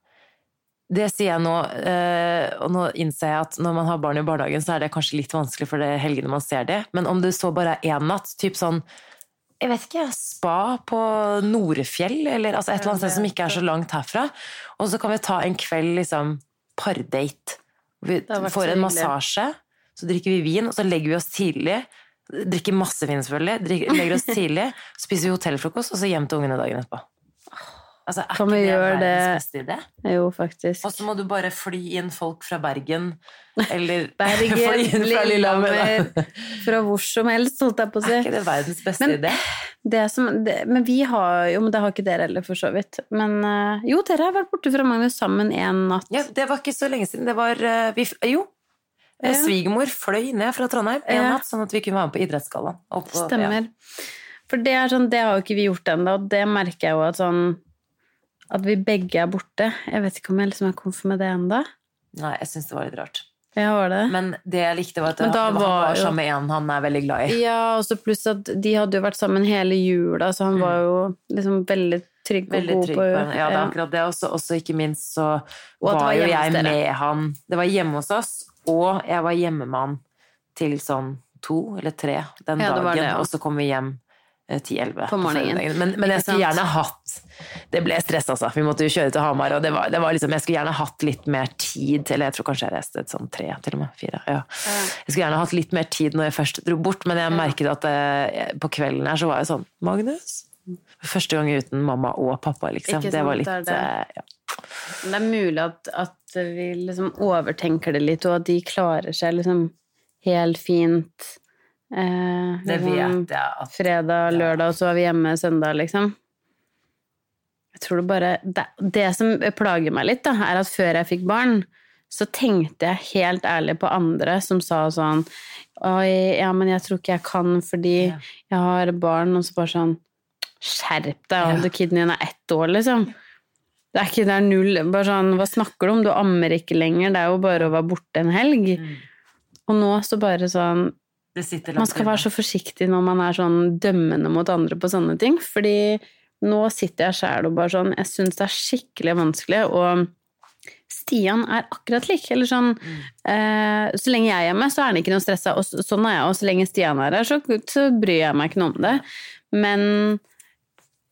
Det sier jeg nå, eh, og nå innser jeg at når man har barn i barnehagen, så er det kanskje litt vanskelig for det helgene man ser det, men om det så bare er én natt, typ sånn jeg vet ikke, spa på Norefjell, eller altså et eller annet sted som ikke er så langt herfra. Og så kan vi ta en kveld, liksom, pardate. Vi får en massasje, så drikker vi vin, og så legger vi oss tidlig. Drikker masse vin, selvfølgelig. Drikker, legger oss [laughs] tidlig, spiser vi hotellfrokost, og så hjem til ungene dagen etterpå. Altså, er Kan ikke vi det verdens beste idé? Jo, faktisk. Og så må du bare fly inn folk fra Bergen, eller [laughs] Bergen, [laughs] fly inn fra Lillehammer. Fra hvor som helst, holdt jeg på å Er ikke det verdens beste Men- idé? Det som, det, men vi har jo, men det har ikke dere heller, for så vidt. Men eh, jo, dere har vært borte fra Magnus sammen en natt. Ja, det var ikke så lenge siden. Det var eh, vi, Jo. Eh, Ja. Svigermor fløy ned fra Trondheim en natt, sånn at vi kunne være med på Idrettsgallaen. Stemmer. Ja. For det sånn, det har jo ikke vi gjort ennå, og det merker jeg jo at sånn At vi begge er borte. Jeg vet ikke om jeg liksom er komf med det ennå. Nei, jeg syns det var litt rart. Ja, var det? Men det jeg likte, var at det, da han var, var var sammen med en han er veldig glad i. Ja, og så pluss at de hadde jo vært sammen hele jula, så han var jo liksom veldig trygg og Mm. Veldig god trygg på på. Ja, det er akkurat det. Også, ikke minst så var, var jo jeg med han Det var hjemme hos oss, og jeg var hjemme med han til sånn to eller tre den Ja, dagen, det, ja. og så kom vi hjem 10-11 På morgenen. Men, men jeg skulle gjerne hatt Det ble stress, altså. Vi måtte jo kjøre til Hamar, og det var, det var liksom Jeg skulle gjerne hatt litt mer tid, eller jeg tror kanskje jeg reiste sånn tre, til og med. Fire. Ja. Jeg skulle gjerne hatt litt mer tid når jeg først dro bort, men jeg merket at eh, på kvelden her så var jeg sånn Magnus? Første gang uten mamma og pappa, liksom. Sant, Det var litt det er det. eh, ja. Det er mulig at, at vi liksom overtenker det litt, og at de klarer seg liksom helt fint. Eh, Det liksom vet jeg at Fredag, lørdag, og så er vi hjemme søndag, liksom. Jeg tror det bare Det, det som plager meg litt, da, er at før jeg fikk barn, så tenkte jeg helt ærlig på andre som sa sånn Oi, ja, men jeg tror ikke jeg kan fordi Ja. jeg har barn, og så bare sånn Skjerp deg, og kiden din er ett år, liksom. Det er ikke det er null bare sånn, Hva snakker du om? Du ammer ikke lenger. Det er jo bare å være borte en helg. Mm. Og nå så bare sånn man skal være så forsiktig når man er sånn dømmende mot andre på sånne ting, fordi nå sitter jeg sjæl og bare sånn Jeg syns det er skikkelig vanskelig, og Stian er akkurat lik. Eller sånn eh, Så lenge jeg er hjemme, så er han ikke noe stressa, og sånn er jeg. Og så lenge Stian er her, så, så bryr jeg meg ikke noe om det. Men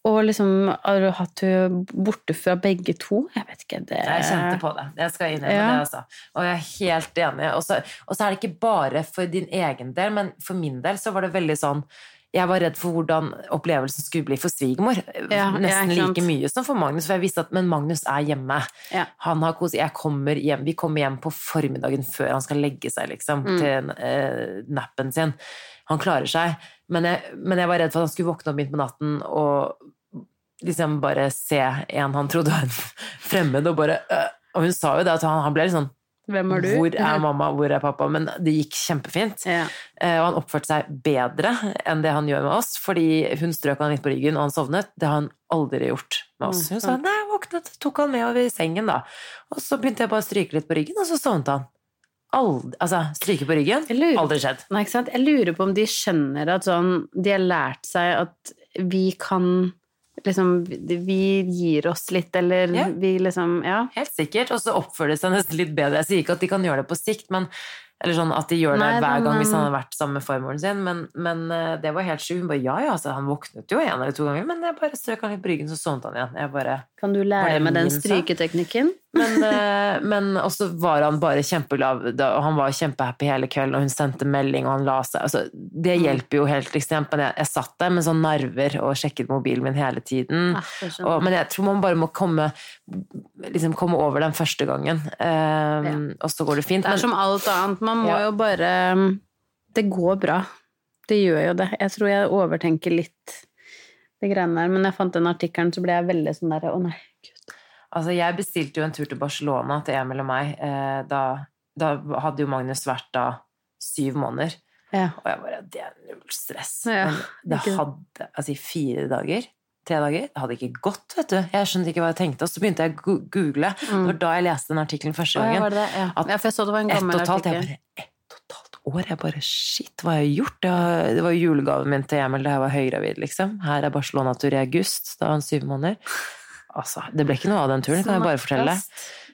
og liksom Har du hatt henne borte fra begge to? Jeg vet ikke. Det Jeg kjente på det. Jeg skal innrømme Ja. det, altså. Og jeg er helt enig. Og så, er det ikke bare for din egen del, men for min del så var det veldig sånn jeg var redd for hvordan opplevelsen skulle bli for svigermor. Ja, Nesten like mye som for Magnus, for jeg visste at men Magnus er hjemme. Ja. Han har kos, jeg kommer hjem, vi kommer hjem på formiddagen før han skal legge seg liksom, Mm. til eh, nappen sin. Han klarer seg. Men jeg, men jeg var redd for at han skulle våkne opp midt på natten og liksom bare se en han trodde var en [laughs] fremmed, og bare øh. Og hun sa jo det, at han, han ble litt sånn Hvem er du? Hvor er mamma, hvor er pappa? Men det gikk kjempefint. Ja. Eh, Og han oppførte seg bedre enn det han gjør med oss, fordi hun strøk han litt på ryggen, og han sovnet. Det har han aldri gjort med oss. Mm, Hun sa nei, jeg våknet, tok han med over i sengen, da. Og så begynte jeg bare å stryke litt på ryggen, og så sovnet han. Aldri, altså, stryke på ryggen, lurer- aldri skjedd. Nei, ikke sant? Jeg lurer på om de skjønner at sånn De har lært seg at vi kan Liksom Vi gir oss litt, eller Ja. vi liksom Ja. Helt sikkert. Og så oppfører de seg nesten litt bedre. Jeg sier ikke at de kan gjøre det på sikt, men eller sånn at de gjør det Nei, hver gang hvis han har vært sammen med farmoren sin. Men, men eh, det var helt sjukt. Hun bare ja, ja, altså, han våknet jo en eller to ganger, men jeg bare strøk han litt på ryggen, så sovnet han igjen. Jeg bare Kan du lære meg den stryketeknikken? Men, eh, men også var han bare kjempeglad, og han var kjempehappy hele kvelden, og hun sendte melding, og han la seg altså, Det Mm. hjelper jo helt ekstremt, men jeg, jeg satt der med sånn nerver og sjekket mobilen min hele tiden. Ah. Og, men jeg tror man bare må komme, liksom komme over den første gangen, eh, og så går det fint. Det er Men, som alt annet. Man må Ja. jo bare Det går bra. Det gjør jo det. Jeg tror jeg overtenker litt de greiene der. Men jeg fant den artikkelen, så ble jeg veldig sånn derre Å, nei. Altså, jeg bestilte jo en tur til Barcelona til Emil og meg. Eh, da, da hadde jo Magnus vært da syv måneder. Ja. Og jeg bare Det er null stress. Ja, Men det hadde Altså, i fire dager Tre dager. Det hadde ikke gått, vet du. Jeg skjønte ikke hva jeg tenkte. Og så begynte jeg å google. google. Det var da jeg leste den artikkelen første gangen. ja, det? Ja. At ja, for jeg så det var en gammel. Artikkel. Ett og et halvt år? Jeg bare Shit, hva har jeg gjort? Det var, det var julegaven min til Emil da jeg var høygravid, liksom. Her er Barcelona-tur i august. Da var han syv måneder. Altså, det ble ikke noe av den turen, kan jeg bare fortelle.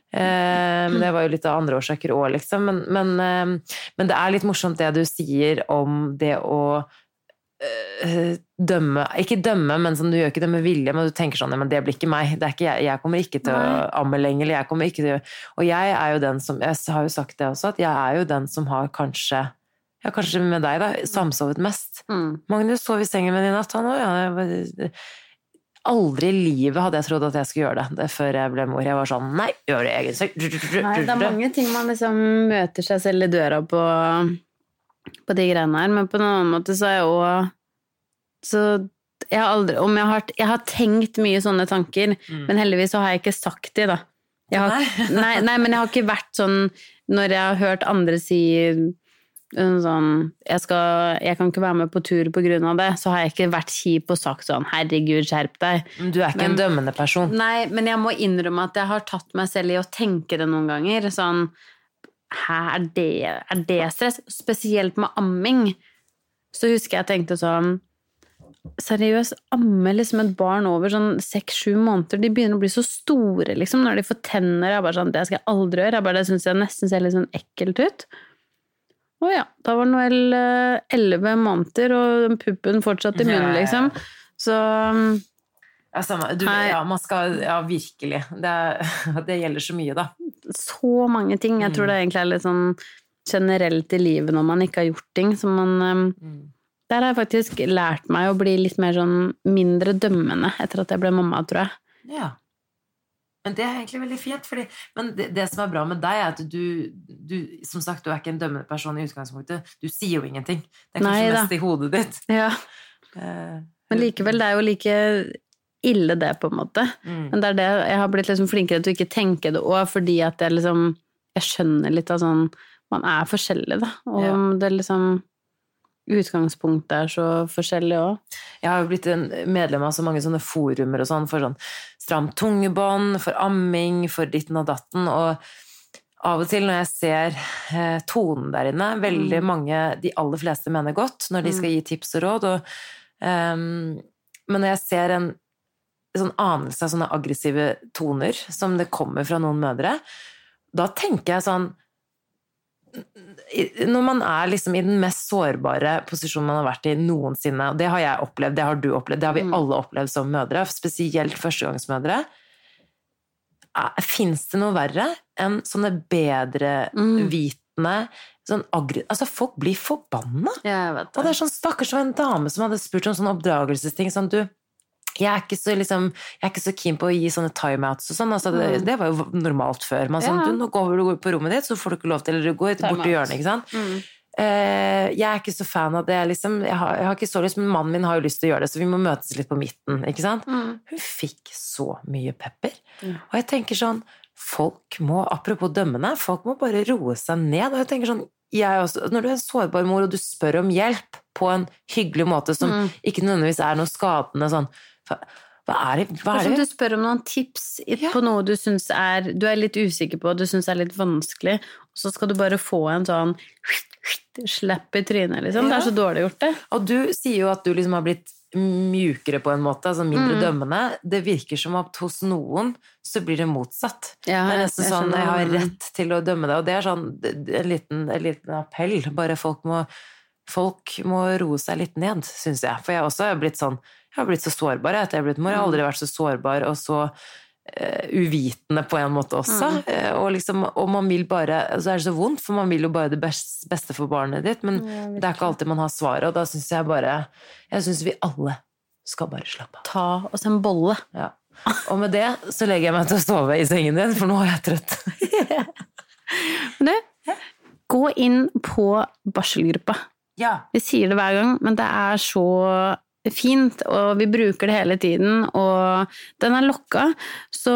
Eh, men det var jo litt av andre årsaker òg, liksom. Men, men, eh, men det er litt morsomt det du sier om det å eh, dømme Ikke dømme, men sånn, du gjør ikke det med vilje, men du tenker sånn men det blir ikke meg. Det er ikke jeg, jeg kommer ikke til å amme lenger. Jeg kommer ikke til og jeg er jo den som Jeg har jo sagt det også, at jeg er jo den som har kanskje ja, kanskje med deg, da. Samsovet mest. Mm. Magnus sov i sengen min i natt, han òg. Ja, aldri i livet hadde jeg trodd at jeg skulle gjøre det, det før jeg ble mor. Jeg var sånn Nei, gjør det egen seng. Nei, det er mange ting man liksom møter seg selv i døra på, på de greiene her, men på en annen måte så er jeg òg Så jeg har aldri Om jeg har, jeg har tenkt mye sånne tanker, men heldigvis så har jeg ikke sagt de, da. Har, nei, nei, men jeg har ikke vært sånn Når jeg har hørt andre si sånn jeg, skal, jeg kan ikke være med på tur av det, så har jeg ikke vært kjip og sagt sånn 'herregud, skjerp deg'. Du er ikke en dømmende person. Nei, men jeg må innrømme at jeg har tatt meg selv i å tenke det noen ganger. Sånn Hæ, er det, er det stress? Spesielt med amming. Så husker jeg tenkte sånn Seriøst, amme liksom et barn over sånn seks-sju måneder. De begynner å bli så store, liksom, når de får tenner. Jeg bare sånn, Det skal jeg aldri gjøre. Jeg bare, det syns jeg nesten ser litt sånn ekkelt ut. Å ja, da var Noel eh, elleve måneder, og puppen fortsatt i munnen, liksom. Så Ja, samme. Du, ja, man skal Ja, virkelig. Det, [laughs] det gjelder så mye, da. så mange ting. Jeg tror det egentlig er litt sånn generelt i livet når man ikke har gjort ting. Så man mm. Der har jeg faktisk lært meg å bli litt mer sånn mindre dømmende etter at jeg ble mamma, tror jeg. Ja. Men det er egentlig veldig fint. Fordi, men det, det som er bra med deg, er at du, du Som sagt, du er ikke en dømmende person i utgangspunktet. Du sier jo ingenting. Det er kanskje Nei mest i hodet ditt. Ja. Uh, Men likevel, det er jo like ille det, på en måte. Mm. Men det er det jeg har blitt liksom flinkere til å ikke tenke det òg, fordi at jeg liksom Jeg skjønner litt av sånn Man er forskjellig, da. Og Ja. det liksom Utgangspunktet er så forskjellig òg. Jeg har jo blitt en medlem av så mange sånne forumer og sånn for sånn stramt tungebånd, for amming, for ditten og datten, og av og til når jeg ser eh, tonen der inne, veldig mange, de aller fleste mener godt når de skal gi tips og råd, og, um, men når jeg ser en sånn anelse av sånne aggressive toner som det kommer fra noen mødre, da tenker jeg sånn når man er liksom i den mest sårbare posisjonen man har vært i noensinne, og det har jeg opplevd, det har du opplevd, det har vi alle opplevd som mødre, spesielt førstegangsmødre, fins det noe verre enn sånne bedrevitende, sånn. Altså, folk blir forbanna! Og det er sånn stakkars en dame som hadde spurt om sånne oppdragelsesting. Sånn, du, jeg er, så, liksom, jeg er ikke så keen på å gi sånne timeouts og sånn. Altså, det, det var jo normalt før. Man sånn, Mm. Ja. du, nå går du på rommet ditt, så får du ikke lov til Eller du går bort til hjørnet, ikke sant. Mm. Uh, jeg er ikke så fan av det, liksom. Jeg har, jeg har ikke så lyst, men mannen min har jo lyst til å gjøre det, så vi må møtes litt på midten, ikke sant. Mm. Hun fikk så mye pepper. Mm. Og jeg tenker sånn, folk må, apropos dømmende, folk må bare roe seg ned. Og jeg tenker sånn, jeg også, når du er en sårbar mor, og du spør om hjelp på en hyggelig måte som Mm. ikke nødvendigvis er noe skadende, sånn, hva, er det? Hva er som det? du spør om noen tips Ja. på noe du syns er Du er litt usikker på, du syns er litt vanskelig, og så skal du bare få en sånn slapp i trynet, liksom. Det er så dårlig gjort, det. Og du sier jo at du liksom har blitt mjukere på en måte, altså mindre Mm. dømmende. Det virker som at hos noen så blir det motsatt. Ja, Det er nesten jeg sånn jeg har rett til å dømme det, og det er sånn en liten, en liten appell. Bare folk må, folk må roe seg litt ned, syns jeg. For jeg også har blitt sånn Jeg har blitt så sårbar etter jeg har blitt mor. Jeg har aldri vært så sårbar og så uh, uvitende på en måte også. Eh, og, liksom, og man vil bare Så er det så vondt, for man vil jo bare det beste for barnet ditt, men det er ikke alltid man har svaret, og da syns jeg bare Jeg syns vi alle skal bare slappe av. Ta oss en bolle. Ja. Og med det så legger jeg meg til å sove i sengen din, for nå er jeg trøtt. [laughs] Men du, gå inn på barselgruppa. Ja. Vi sier det hver gang, men det er så fint, og vi bruker det hele tiden, og den er lokka, så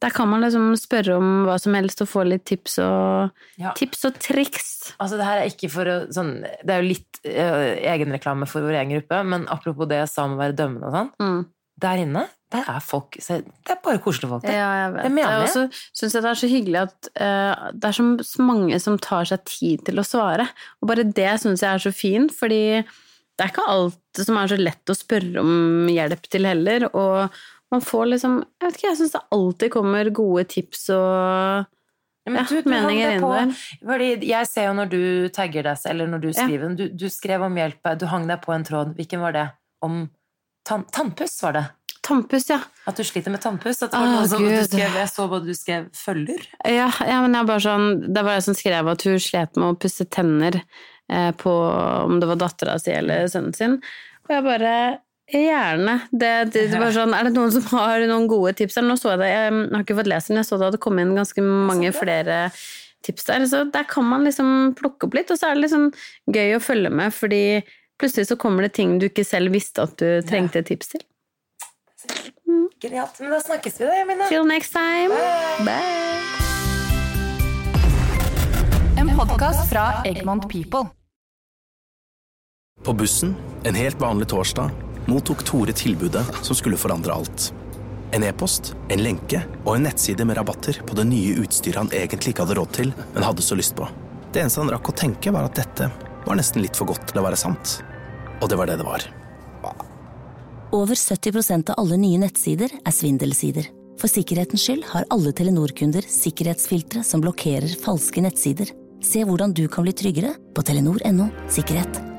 der kan man liksom spørre om hva som helst og få litt tips og, Ja. tips og triks. Altså, det her er ikke for å sånn Det er jo litt uh, egenreklame for vår egen gruppe, men apropos det jeg sa om å være dømmende og sånn. Mm. Der inne, der er folk Det er bare koselige folk. Ja, jeg vet. Det mener jeg. så syns jeg det er så hyggelig at uh, det er så mange som tar seg tid til å svare. Og bare det syns jeg er så fint, fordi det er ikke alt som er så lett å spørre om hjelp til heller. Og man får liksom Jeg vet ikke, jeg syns det alltid kommer gode tips og Ja, men du- du meninger inni der. Fordi jeg ser jo når du tagger deg eller når du skriver ja. du, du skrev om hjelp, du hang deg på en tråd. Hvilken var det? Om tan tannpuss, var det? Tannpuss, ja. At du sliter med tannpuss? At det var noe som du skrev, jeg så hva du skrev følger. Ja, ja, men jeg bare sånn, det var jeg som skrev at hun slet med å pusse tenner på om det var dattera si eller sønnen sin. Og jeg bare Gjerne. Det, det, det var sånn, er det noen som har noen gode tips? Nå så jeg det, jeg har ikke fått lest den, jeg så det hadde kommet inn ganske mange flere tips der. Så der kan man liksom plukke opp litt, og så er det liksom gøy å følge med, fordi plutselig så kommer det ting du ikke selv visste at du trengte tips til. Genialt. Men da snakkes vi, da, Jamina. Till next time. Bye. Bye. En podkast fra Egmont People. På bussen, en helt vanlig torsdag, mottok Tore tilbudet som skulle forandre alt. En e-post, en lenke og en nettside med rabatter på det nye utstyret han egentlig ikke hadde råd til, men hadde så lyst på. Det eneste han rakk å tenke, var at dette var nesten litt for godt til å være sant. Og det var det det var. Over 70% av alle nye nettsider er svindelsider. For sikkerhetens skyld har alle Telenor-kunder sikkerhetsfiltre som blokkerer falske nettsider. Se hvordan du kan bli tryggere på telenor.no sikkerhet.